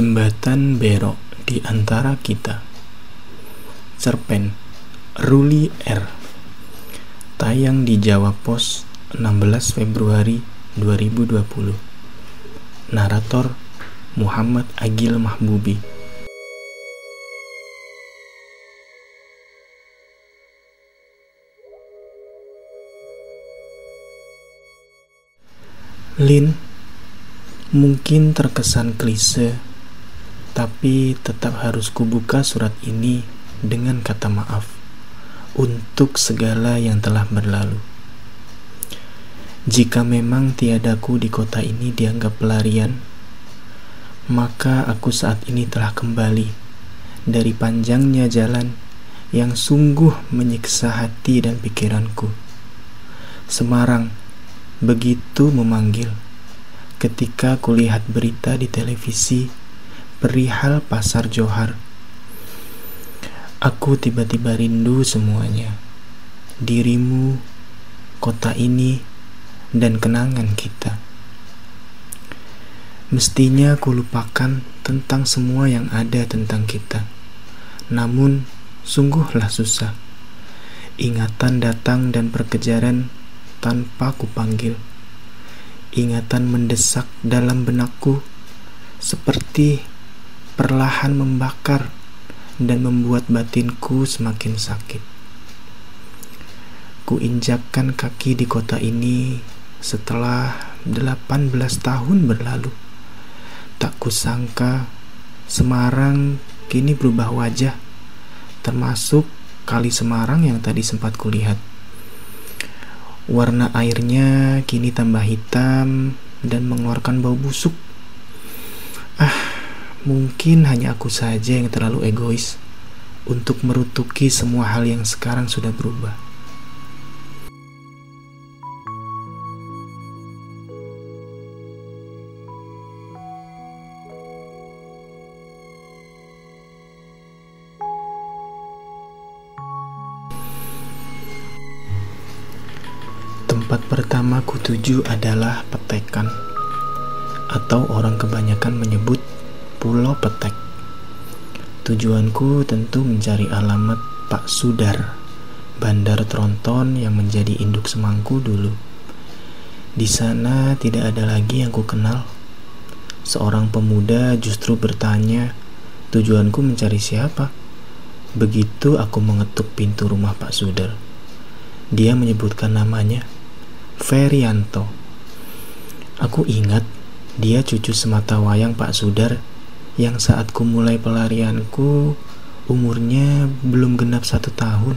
Jembatan Berok di antara kita. Cerpen Ruli R. Tayang di Jawa Pos 16 Februari 2020 Narator Muhammad Agil Mahbubi. Lin Mungkin terkesan klise tapi tetap harus kubuka surat ini dengan kata maaf untuk segala yang telah berlalu. Jika memang tiadaku di kota ini dianggap pelarian, maka aku saat ini telah kembali dari panjangnya jalan yang sungguh menyiksa hati dan pikiranku. Semarang begitu memanggil ketika kulihat berita di televisi perihal pasar Johar. Aku tiba-tiba rindu semuanya. Dirimu, kota ini, dan kenangan kita. Mestinya aku lupakan tentang semua yang ada tentang kita. Namun, sungguhlah susah. Ingatan datang dan perkejaran tanpa kupanggil. Ingatan mendesak dalam benakku seperti perlahan membakar dan membuat batinku semakin sakit. Kuinjakkan kaki di kota ini setelah 18 tahun berlalu. Tak kusangka Semarang kini berubah wajah, termasuk kali Semarang yang tadi sempat kulihat. Warna airnya kini tambah hitam dan mengeluarkan bau busuk. Ah, Mungkin hanya aku saja yang terlalu egois untuk merutuki semua hal yang sekarang sudah berubah. Tempat pertama ku tuju adalah Petekan atau orang kebanyakan menyebut Pulau Petek. Tujuanku tentu mencari alamat Pak Sudar, bandar tronton yang menjadi induk semangku dulu. Di sana tidak ada lagi yang ku kenal. Seorang pemuda justru bertanya, tujuanku mencari siapa? Begitu aku mengetuk pintu rumah Pak Sudar. Dia menyebutkan namanya, Ferianto. Aku ingat dia cucu semata wayang Pak Sudar yang saat ku mulai pelarianku umurnya belum genap satu tahun.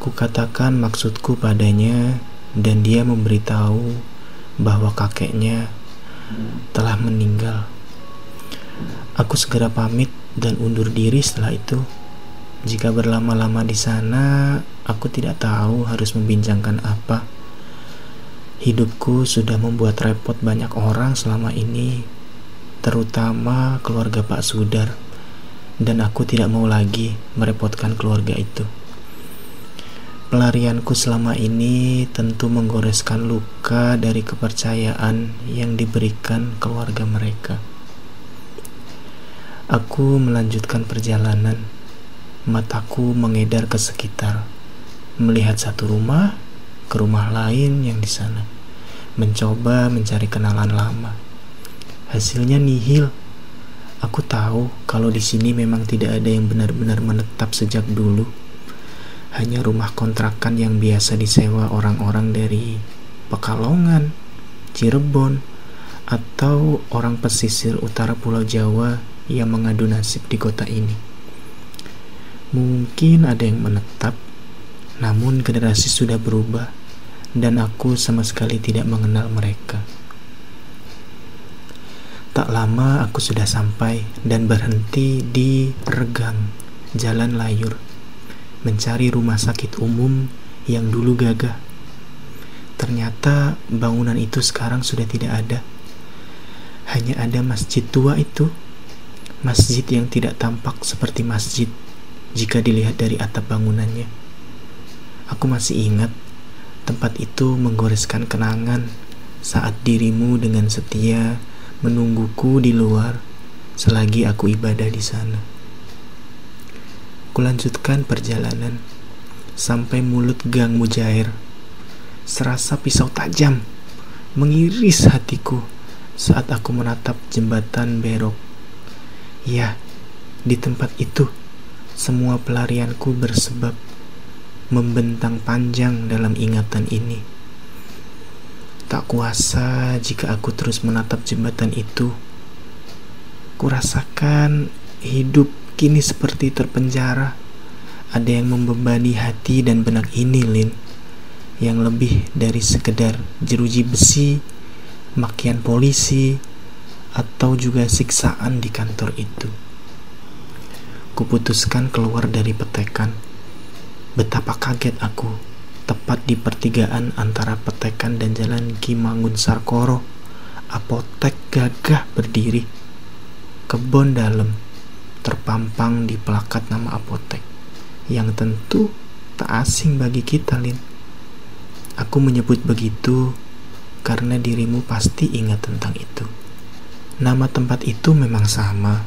Ku katakan maksudku padanya dan dia memberitahu bahwa kakeknya telah meninggal. Aku segera pamit dan undur diri setelah itu. Jika berlama-lama di sana, aku tidak tahu harus membincangkan apa. Hidupku sudah membuat repot banyak orang selama ini terutama keluarga Pak Sudar, dan aku tidak mau lagi merepotkan keluarga itu. Pelarianku selama ini tentu menggoreskan luka dari kepercayaan yang diberikan keluarga mereka. Aku melanjutkan perjalanan, mataku mengedar ke sekitar, melihat satu rumah ke rumah lain yang di sana, mencoba mencari kenalan lama hasilnya nihil. Aku tahu kalau di sini memang tidak ada yang benar-benar menetap sejak dulu. Hanya rumah kontrakan yang biasa disewa orang-orang dari Pekalongan, Cirebon, atau orang pesisir utara Pulau Jawa yang mengadu nasib di kota ini. Mungkin ada yang menetap, namun generasi sudah berubah, dan aku sama sekali tidak mengenal mereka. Tak lama aku sudah sampai dan berhenti di Regang, Jalan Layur, mencari rumah sakit umum yang dulu gagah. Ternyata bangunan itu sekarang sudah tidak ada. Hanya ada masjid tua itu. Masjid yang tidak tampak seperti masjid jika dilihat dari atap bangunannya. Aku masih ingat tempat itu menggoreskan kenangan saat dirimu dengan setia menungguku di luar selagi aku ibadah di sana. Kulanjutkan perjalanan sampai mulut gang Mujair. Serasa pisau tajam mengiris hatiku saat aku menatap jembatan berok. Ya, di tempat itu semua pelarianku bersebab membentang panjang dalam ingatan ini. Tak kuasa jika aku terus menatap jembatan itu. Kurasakan hidup kini seperti terpenjara. Ada yang membebani hati dan benak ini, Lin. Yang lebih dari sekedar jeruji besi, makian polisi, atau juga siksaan di kantor itu. Kuputuskan keluar dari petekan. Betapa kaget aku tepat di pertigaan antara Petekan dan Jalan Kimangun Sarkoro. Apotek gagah berdiri. Kebon dalam terpampang di pelakat nama apotek yang tentu tak asing bagi kita, Lin. Aku menyebut begitu karena dirimu pasti ingat tentang itu. Nama tempat itu memang sama,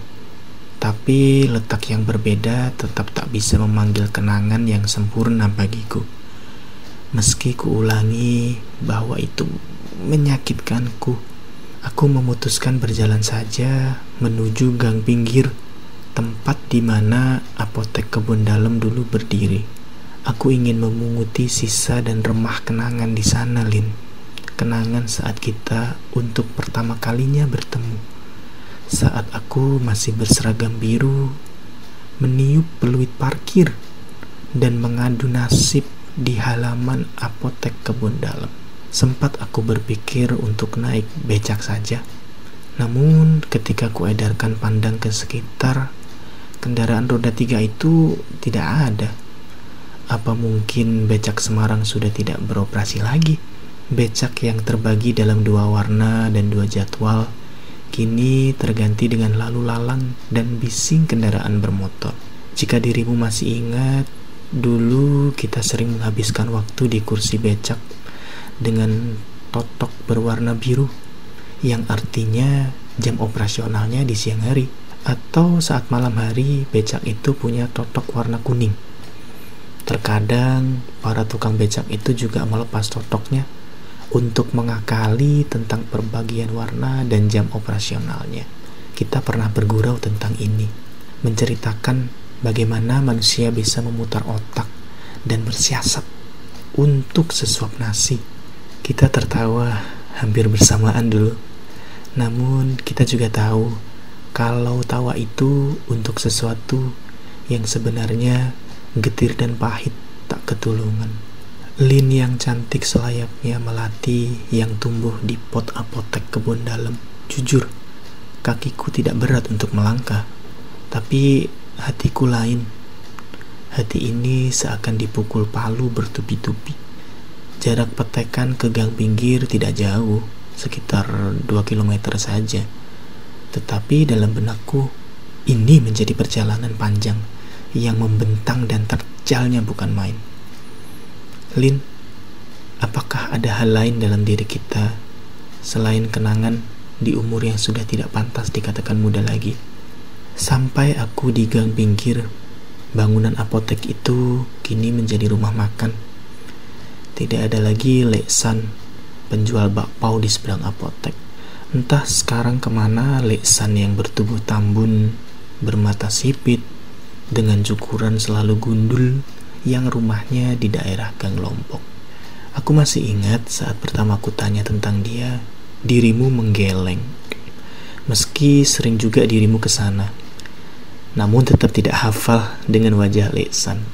tapi letak yang berbeda tetap tak bisa memanggil kenangan yang sempurna bagiku. Meski kuulangi bahwa itu menyakitkanku, aku memutuskan berjalan saja menuju gang pinggir, tempat di mana apotek kebun dalam dulu berdiri. Aku ingin memunguti sisa dan remah kenangan di sana, Lin. Kenangan saat kita untuk pertama kalinya bertemu. Saat aku masih berseragam biru, meniup peluit parkir, dan mengadu nasib di halaman apotek kebun dalam. Sempat aku berpikir untuk naik becak saja. Namun ketika ku edarkan pandang ke sekitar, kendaraan roda tiga itu tidak ada. Apa mungkin becak Semarang sudah tidak beroperasi lagi? Becak yang terbagi dalam dua warna dan dua jadwal kini terganti dengan lalu lalang dan bising kendaraan bermotor. Jika dirimu masih ingat, Dulu kita sering menghabiskan waktu di kursi becak dengan totok berwarna biru yang artinya jam operasionalnya di siang hari atau saat malam hari becak itu punya totok warna kuning. Terkadang para tukang becak itu juga melepas totoknya untuk mengakali tentang perbagian warna dan jam operasionalnya. Kita pernah bergurau tentang ini, menceritakan bagaimana manusia bisa memutar otak dan bersiasat untuk sesuap nasi. Kita tertawa hampir bersamaan dulu. Namun kita juga tahu kalau tawa itu untuk sesuatu yang sebenarnya getir dan pahit tak ketulungan. Lin yang cantik selayaknya melati yang tumbuh di pot apotek kebun dalam. Jujur, kakiku tidak berat untuk melangkah, tapi Hatiku lain. Hati ini seakan dipukul palu bertubi-tubi. Jarak petekan ke gang pinggir tidak jauh, sekitar 2 km saja. Tetapi dalam benakku, ini menjadi perjalanan panjang yang membentang dan terjalnya bukan main. Lin, apakah ada hal lain dalam diri kita selain kenangan di umur yang sudah tidak pantas dikatakan muda lagi? Sampai aku di gang pinggir, bangunan apotek itu kini menjadi rumah makan. Tidak ada lagi Leksan, penjual bakpao di seberang apotek. Entah sekarang ke mana Leksan yang bertubuh tambun, bermata sipit, dengan cukuran selalu gundul yang rumahnya di daerah Gang Lompok. Aku masih ingat saat pertama aku tanya tentang dia, dirimu menggeleng. Meski sering juga dirimu ke sana namun tetap tidak hafal dengan wajah Lesan.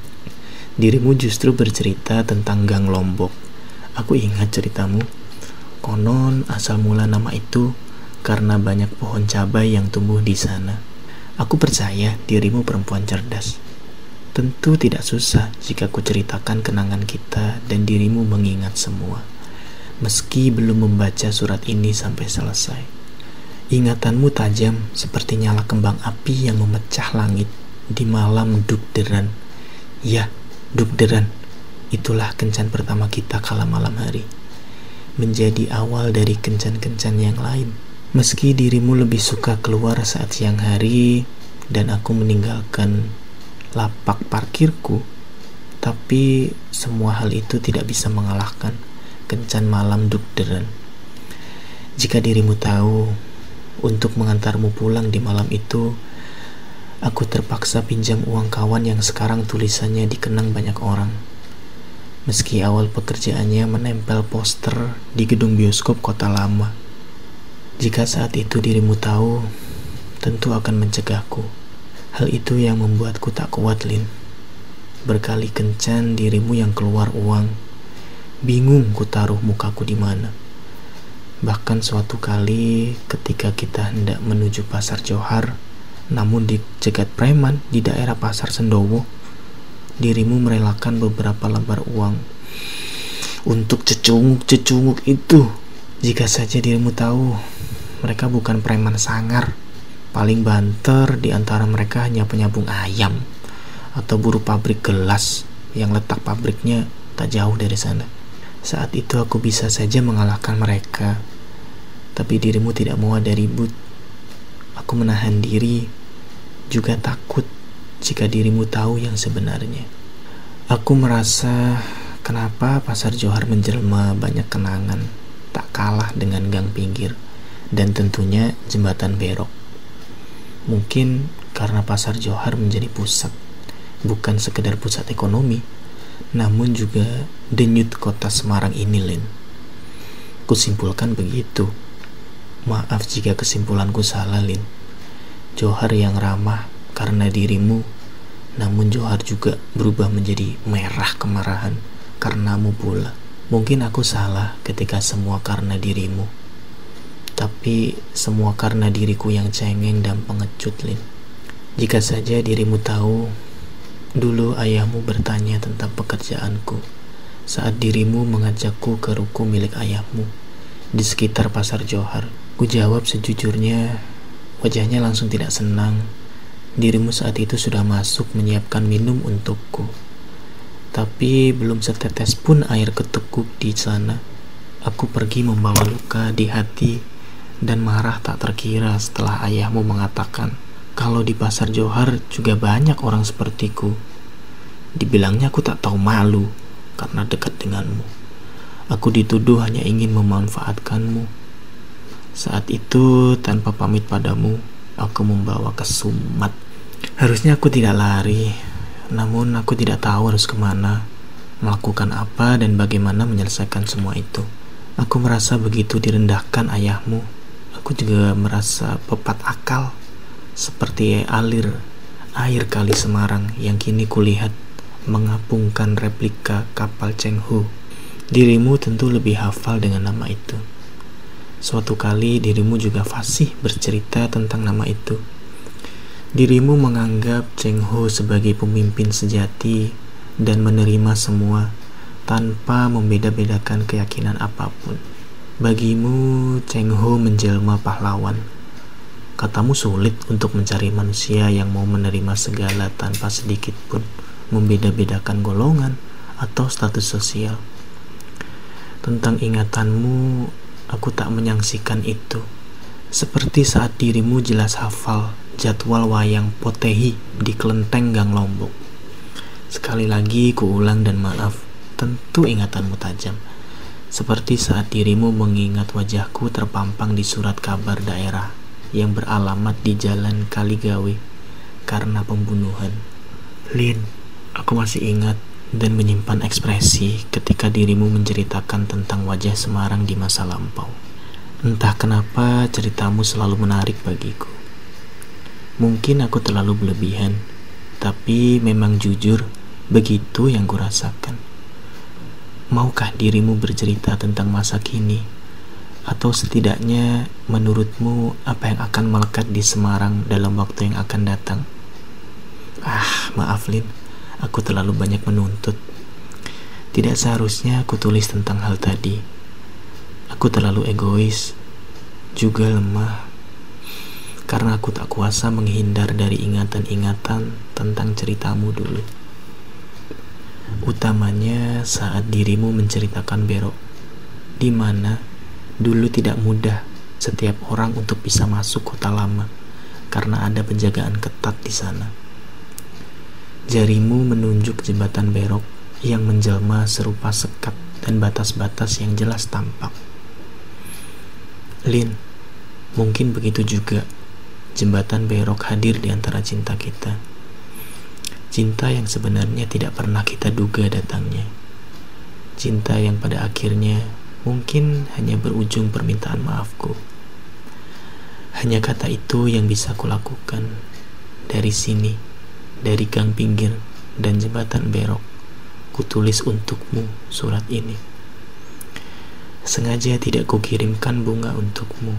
Dirimu justru bercerita tentang Gang Lombok. Aku ingat ceritamu. Konon asal mula nama itu karena banyak pohon cabai yang tumbuh di sana. Aku percaya dirimu perempuan cerdas. Tentu tidak susah jika ku ceritakan kenangan kita dan dirimu mengingat semua. Meski belum membaca surat ini sampai selesai. Ingatanmu tajam seperti nyala kembang api yang memecah langit di malam dugderan. Ya, dugderan. Itulah kencan pertama kita kala malam hari. Menjadi awal dari kencan-kencan yang lain. Meski dirimu lebih suka keluar saat siang hari dan aku meninggalkan lapak parkirku, tapi semua hal itu tidak bisa mengalahkan kencan malam dukderan. Jika dirimu tahu untuk mengantarmu pulang di malam itu, aku terpaksa pinjam uang kawan yang sekarang tulisannya dikenang banyak orang. Meski awal pekerjaannya menempel poster di gedung bioskop kota lama. Jika saat itu dirimu tahu, tentu akan mencegahku. Hal itu yang membuatku tak kuat, Lin. Berkali kencan dirimu yang keluar uang. Bingung ku taruh mukaku di mana. Bahkan suatu kali ketika kita hendak menuju pasar Johar, namun dicegat preman di daerah pasar Sendowo, dirimu merelakan beberapa lembar uang untuk cecunguk-cecunguk itu. Jika saja dirimu tahu, mereka bukan preman sangar. Paling banter di antara mereka hanya penyambung ayam atau buruh pabrik gelas yang letak pabriknya tak jauh dari sana. Saat itu aku bisa saja mengalahkan mereka, tapi dirimu tidak mau ada ribut. Aku menahan diri, juga takut jika dirimu tahu yang sebenarnya. Aku merasa kenapa pasar Johar menjelma banyak kenangan, tak kalah dengan gang pinggir, dan tentunya jembatan berok. Mungkin karena pasar Johar menjadi pusat, bukan sekedar pusat ekonomi, namun juga denyut kota Semarang ini, Lin. Kusimpulkan begitu. Maaf jika kesimpulanku salah, Lin. Johar yang ramah karena dirimu, namun Johar juga berubah menjadi merah kemarahan karenamu pula. Mungkin aku salah ketika semua karena dirimu. Tapi semua karena diriku yang cengeng dan pengecut, Lin. Jika saja dirimu tahu Dulu ayahmu bertanya tentang pekerjaanku saat dirimu mengajakku ke ruko milik ayahmu di sekitar pasar Johar. Ku jawab sejujurnya, wajahnya langsung tidak senang. Dirimu saat itu sudah masuk menyiapkan minum untukku. Tapi belum setetes pun air ketekuk di sana. Aku pergi membawa luka di hati dan marah tak terkira setelah ayahmu mengatakan kalau di pasar Johar juga banyak orang sepertiku. Dibilangnya aku tak tahu malu karena dekat denganmu. Aku dituduh hanya ingin memanfaatkanmu. Saat itu, tanpa pamit padamu, aku membawa ke Sumat. Harusnya aku tidak lari, namun aku tidak tahu harus ke mana, melakukan apa, dan bagaimana menyelesaikan semua itu. Aku merasa begitu direndahkan ayahmu. Aku juga merasa pepat akal seperti alir air kali Semarang yang kini kulihat mengapungkan replika kapal Cheng Hu. Dirimu tentu lebih hafal dengan nama itu. Suatu kali dirimu juga fasih bercerita tentang nama itu. Dirimu menganggap Cheng Hu sebagai pemimpin sejati dan menerima semua tanpa membeda-bedakan keyakinan apa pun. Bagimu, Cheng Ho menjelma pahlawan Katamu sulit untuk mencari manusia yang mau menerima segala tanpa sedikit pun membeda-bedakan golongan atau status sosial. Tentang ingatanmu, aku tak menyangsikan itu. Seperti saat dirimu jelas hafal jadwal wayang potehi di kelenteng Gang Lombok. Sekali lagi kuulang dan maaf, tentu ingatanmu tajam. Seperti saat dirimu mengingat wajahku terpampang di surat kabar daerah yang beralamat di Jalan Kaligawe karena pembunuhan. Lin, aku masih ingat dan menyimpan ekspresi ketika dirimu menceritakan tentang wajah Semarang di masa lampau. Entah kenapa ceritamu selalu menarik bagiku. Mungkin aku terlalu berlebihan, tapi memang jujur begitu yang kurasakan. Maukah dirimu bercerita tentang masa kini? Atau setidaknya menurutmu apa yang akan melekat di Semarang dalam waktu yang akan datang? Ah, maaf Lin, aku terlalu banyak menuntut. Tidak seharusnya aku tulis tentang hal tadi. Aku terlalu egois, juga lemah, karena aku tak kuasa menghindar dari ingatan-ingatan tentang ceritamu dulu. Utamanya saat dirimu menceritakan Berok, di mana Dulu tidak mudah setiap orang untuk bisa masuk kota lama karena ada penjagaan ketat di sana. Jarimu menunjuk jembatan berok yang menjelma serupa sekat dan batas-batas yang jelas tampak. Lin, mungkin begitu juga jembatan berok hadir di antara cinta kita. Cinta yang sebenarnya tidak pernah kita duga datangnya. Cinta yang pada akhirnya mungkin hanya berujung permintaan maafku. Hanya kata itu yang bisa kulakukan dari sini, dari gang pinggir dan jembatan berok. Kutulis untukmu surat ini. Sengaja tidak kukirimkan bunga untukmu.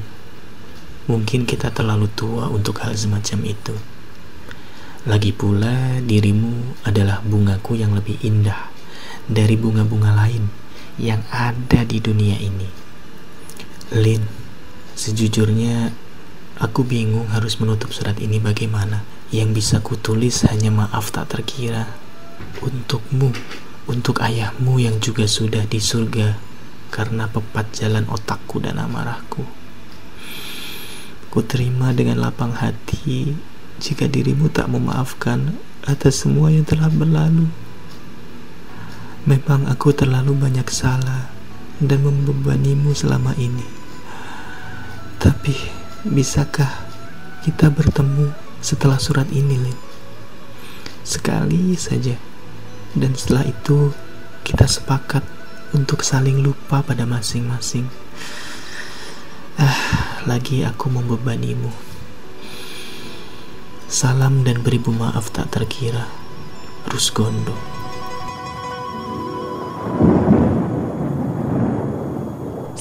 Mungkin kita terlalu tua untuk hal semacam itu. Lagi pula dirimu adalah bungaku yang lebih indah dari bunga-bunga lain yang ada di dunia ini. Lin, sejujurnya aku bingung harus menutup surat ini bagaimana. Yang bisa kutulis hanya maaf tak terkira untukmu, untuk ayahmu yang juga sudah di surga karena pepat jalan otakku dan amarahku. Ku terima dengan lapang hati jika dirimu tak memaafkan atas semua yang telah berlalu. Memang aku terlalu banyak salah dan membebanimu selama ini. Tapi, bisakah kita bertemu setelah surat ini, Lin? Sekali saja. Dan setelah itu, kita sepakat untuk saling lupa pada masing-masing. Ah, lagi aku membebanimu. Salam dan beribu maaf tak terkira. Rusgondo.